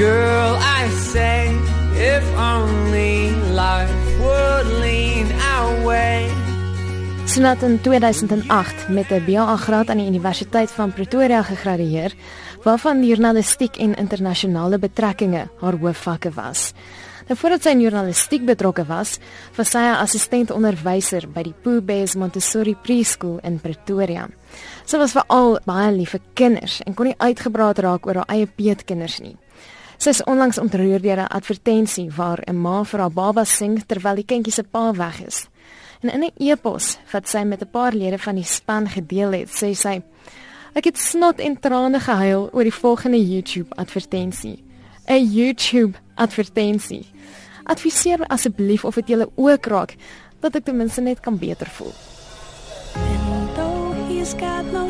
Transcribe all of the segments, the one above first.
Girl, I say, if only life would lean our way. Sinat in 2008 met 'n BA graad aan die Universiteit van Pretoria gegradueer, waarvan journalistiek en internasionale betrekkinge haar hoofvakke was. Nou voordat sy in journalistiek betrokke was, was sy 'n assistent onderwyser by die Pooh Bears Montessori Preschool in Pretoria. Sy was veral baie lief vir kinders en kon nie uitgebraak raak oor haar eie peetkinders nie. Sy is onlangs ontroer deur 'n advertensie waar 'n ma vir haar baba sing terwyl die kindjie se pa weg is. En in 'n e-pos wat sy met 'n paar lede van die span gedeel het, sê sy: "Ek het snot en trane gehuil oor die volgende YouTube advertensie." 'n YouTube advertensie. Adviseer my asseblief of dit julle ook raak dat ek ten minste net kan beter voel. And though he's got no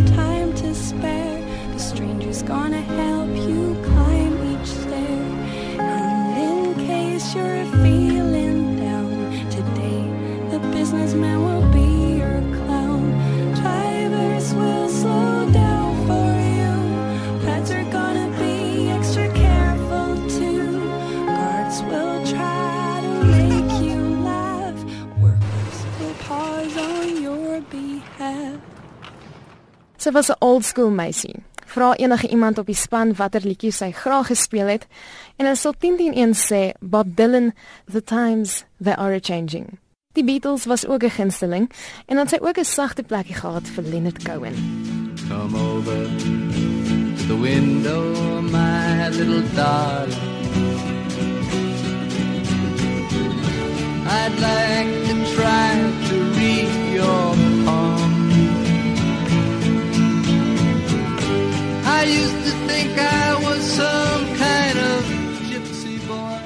Sy was 'n old school meisie. Vra enige iemand op die span watter liedjie sy graag gespeel het en hulle sal 10 teen 1 sê Bob Dylan The Times They Are Changing. Die Beatles was ook 'n gunsteling en dan sy ook 'n sagte plekkie gehad vir Leonard Cohen. Come over to the window, my little darling. I'd like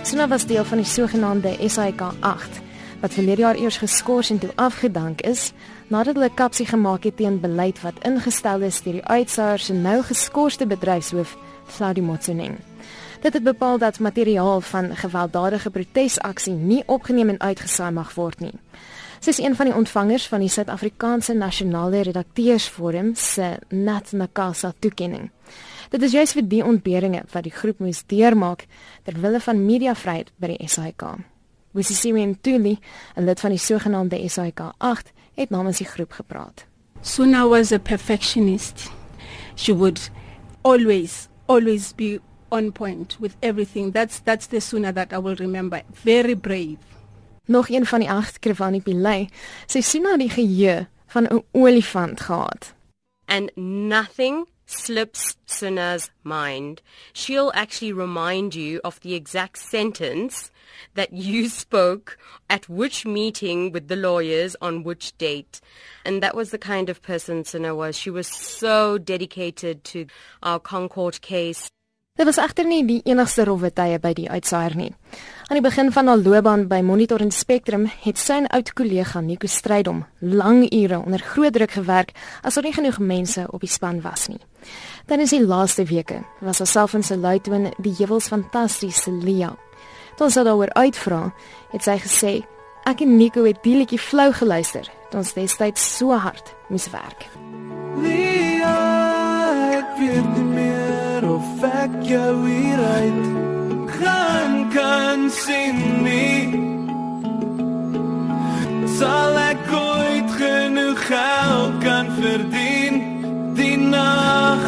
Suna was deel van die sogenaamde SAIK 8 wat verlede jaar eers geskort en toe afgedank is nadat hulle kapsie gemaak het teen beleid wat ingestel is deur die uitsaaier se nou geskorste bedryfshoof Saudi Motsoeneng. Dit het bepaal dat materiaal van gewelddadige protesaksie nie opgeneem en uitgesaai mag word nie. Sy is een van die ontvangers van die Suid-Afrikaanse Nasionale Redakteursforum se Nat Nakasa toekenning. Dit is juis vir die ontberinge wat die groep moes deurmaak ter wille van mediavryheid by die SAIK. Wisisiwe Ntuli, 'n lid van die sogenaamde SAIK 8, het namens die groep gepraat. Suna was a perfectionist. She would always, always be on point with everything. That's that's the Suna that I will remember. Very brave. Nog een van die 8, Krivani Pillay, sy sien na die geheue van 'n olifant gehad. and nothing slips Suna's mind. She'll actually remind you of the exact sentence that you spoke at which meeting with the lawyers on which date. And that was the kind of person Suna was. She was so dedicated to our Concord case. Dit was egter nie die enigste rowwe tye by die uitsaaier nie. Aan die begin van haar loopbaan by Monitor en Spectrum het sy 'n oud kollega Nico Strydom lang ure onder groot druk gewerk as daar nie genoeg mense op die span was nie. Tydens die laaste weke was haarself en sy luitoon die heuwels fantastiese Lia. Toe haar daaroor uitvra, het sy gesê ek en Nico het die liedjie flou geluister toe ons destyds so hard moes werk. Lia, ek weet nie jou hier uit gaan kan sien nie. Sal ek ooit genoeg geld kan verdien? Die nag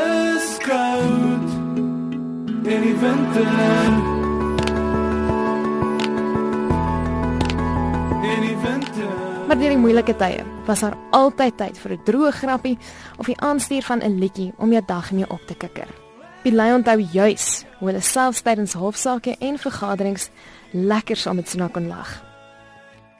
is koud in die winter. Maar deur die moeilike tye was daar altyd tyd vir 'n droë grappie of die aanstuur van 'n liedjie om jou dag mee op te kikker. Pilay onthou juis hoe hulle selfs tydens hofsaake en vergaderings lekker saam met Suna kon lag.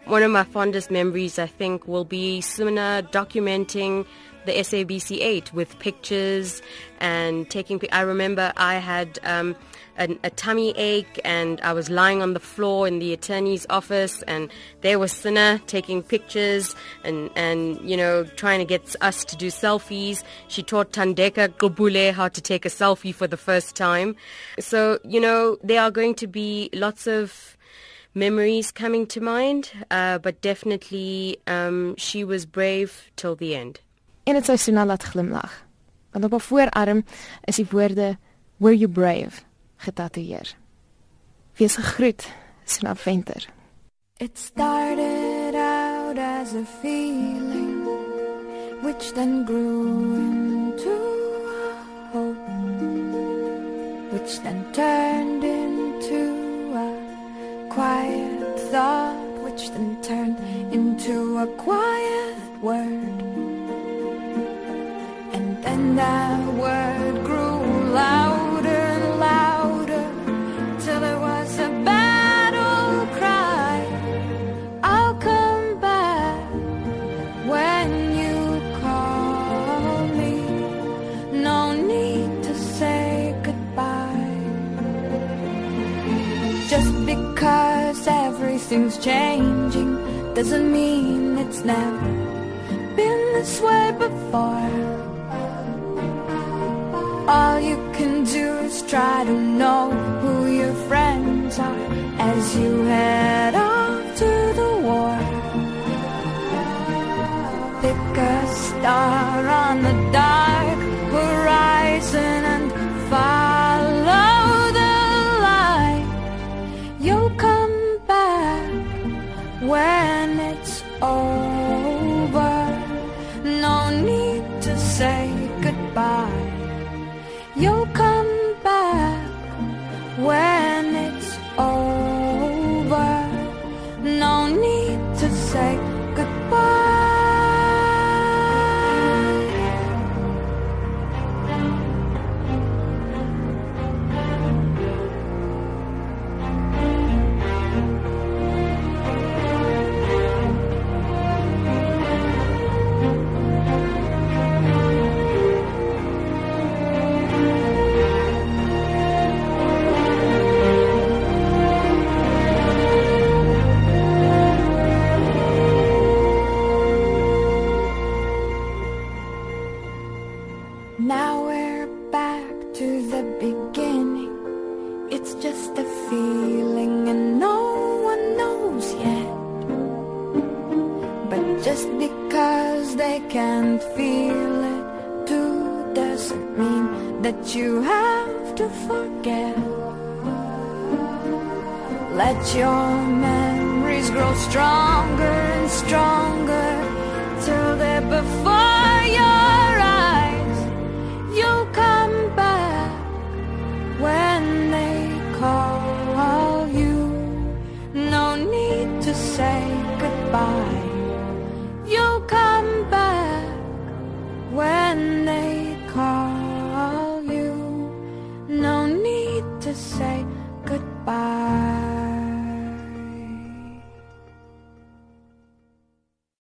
One of my fondest memories, I think, will be Suna documenting the SABC 8 with pictures and taking. I remember I had um, an, a tummy ache and I was lying on the floor in the attorney's office, and there was Suna taking pictures and, and you know trying to get us to do selfies. She taught Tandeka Gobule how to take a selfie for the first time. So you know there are going to be lots of memories coming to mind, uh, but definitely um, she was brave till the end. En dit sou Suna glimlag. Want op haar voorarm is die woorde Were you brave getatoeëer. Wees gegroet, Suna Venter. It started out as a feeling which then grew into hope which then turned into a quiet thought which then turned into a quiet word and then that word everything's changing. Doesn't mean it's never been this way before. All you can do is try to know who your friends are as you head off to the war. Pick a star on the dark it's over. No need to say goodbye. You'll come back when it's over. No need to say just because they can't feel it too doesn't mean that you have to forget. Let your memories grow stronger and stronger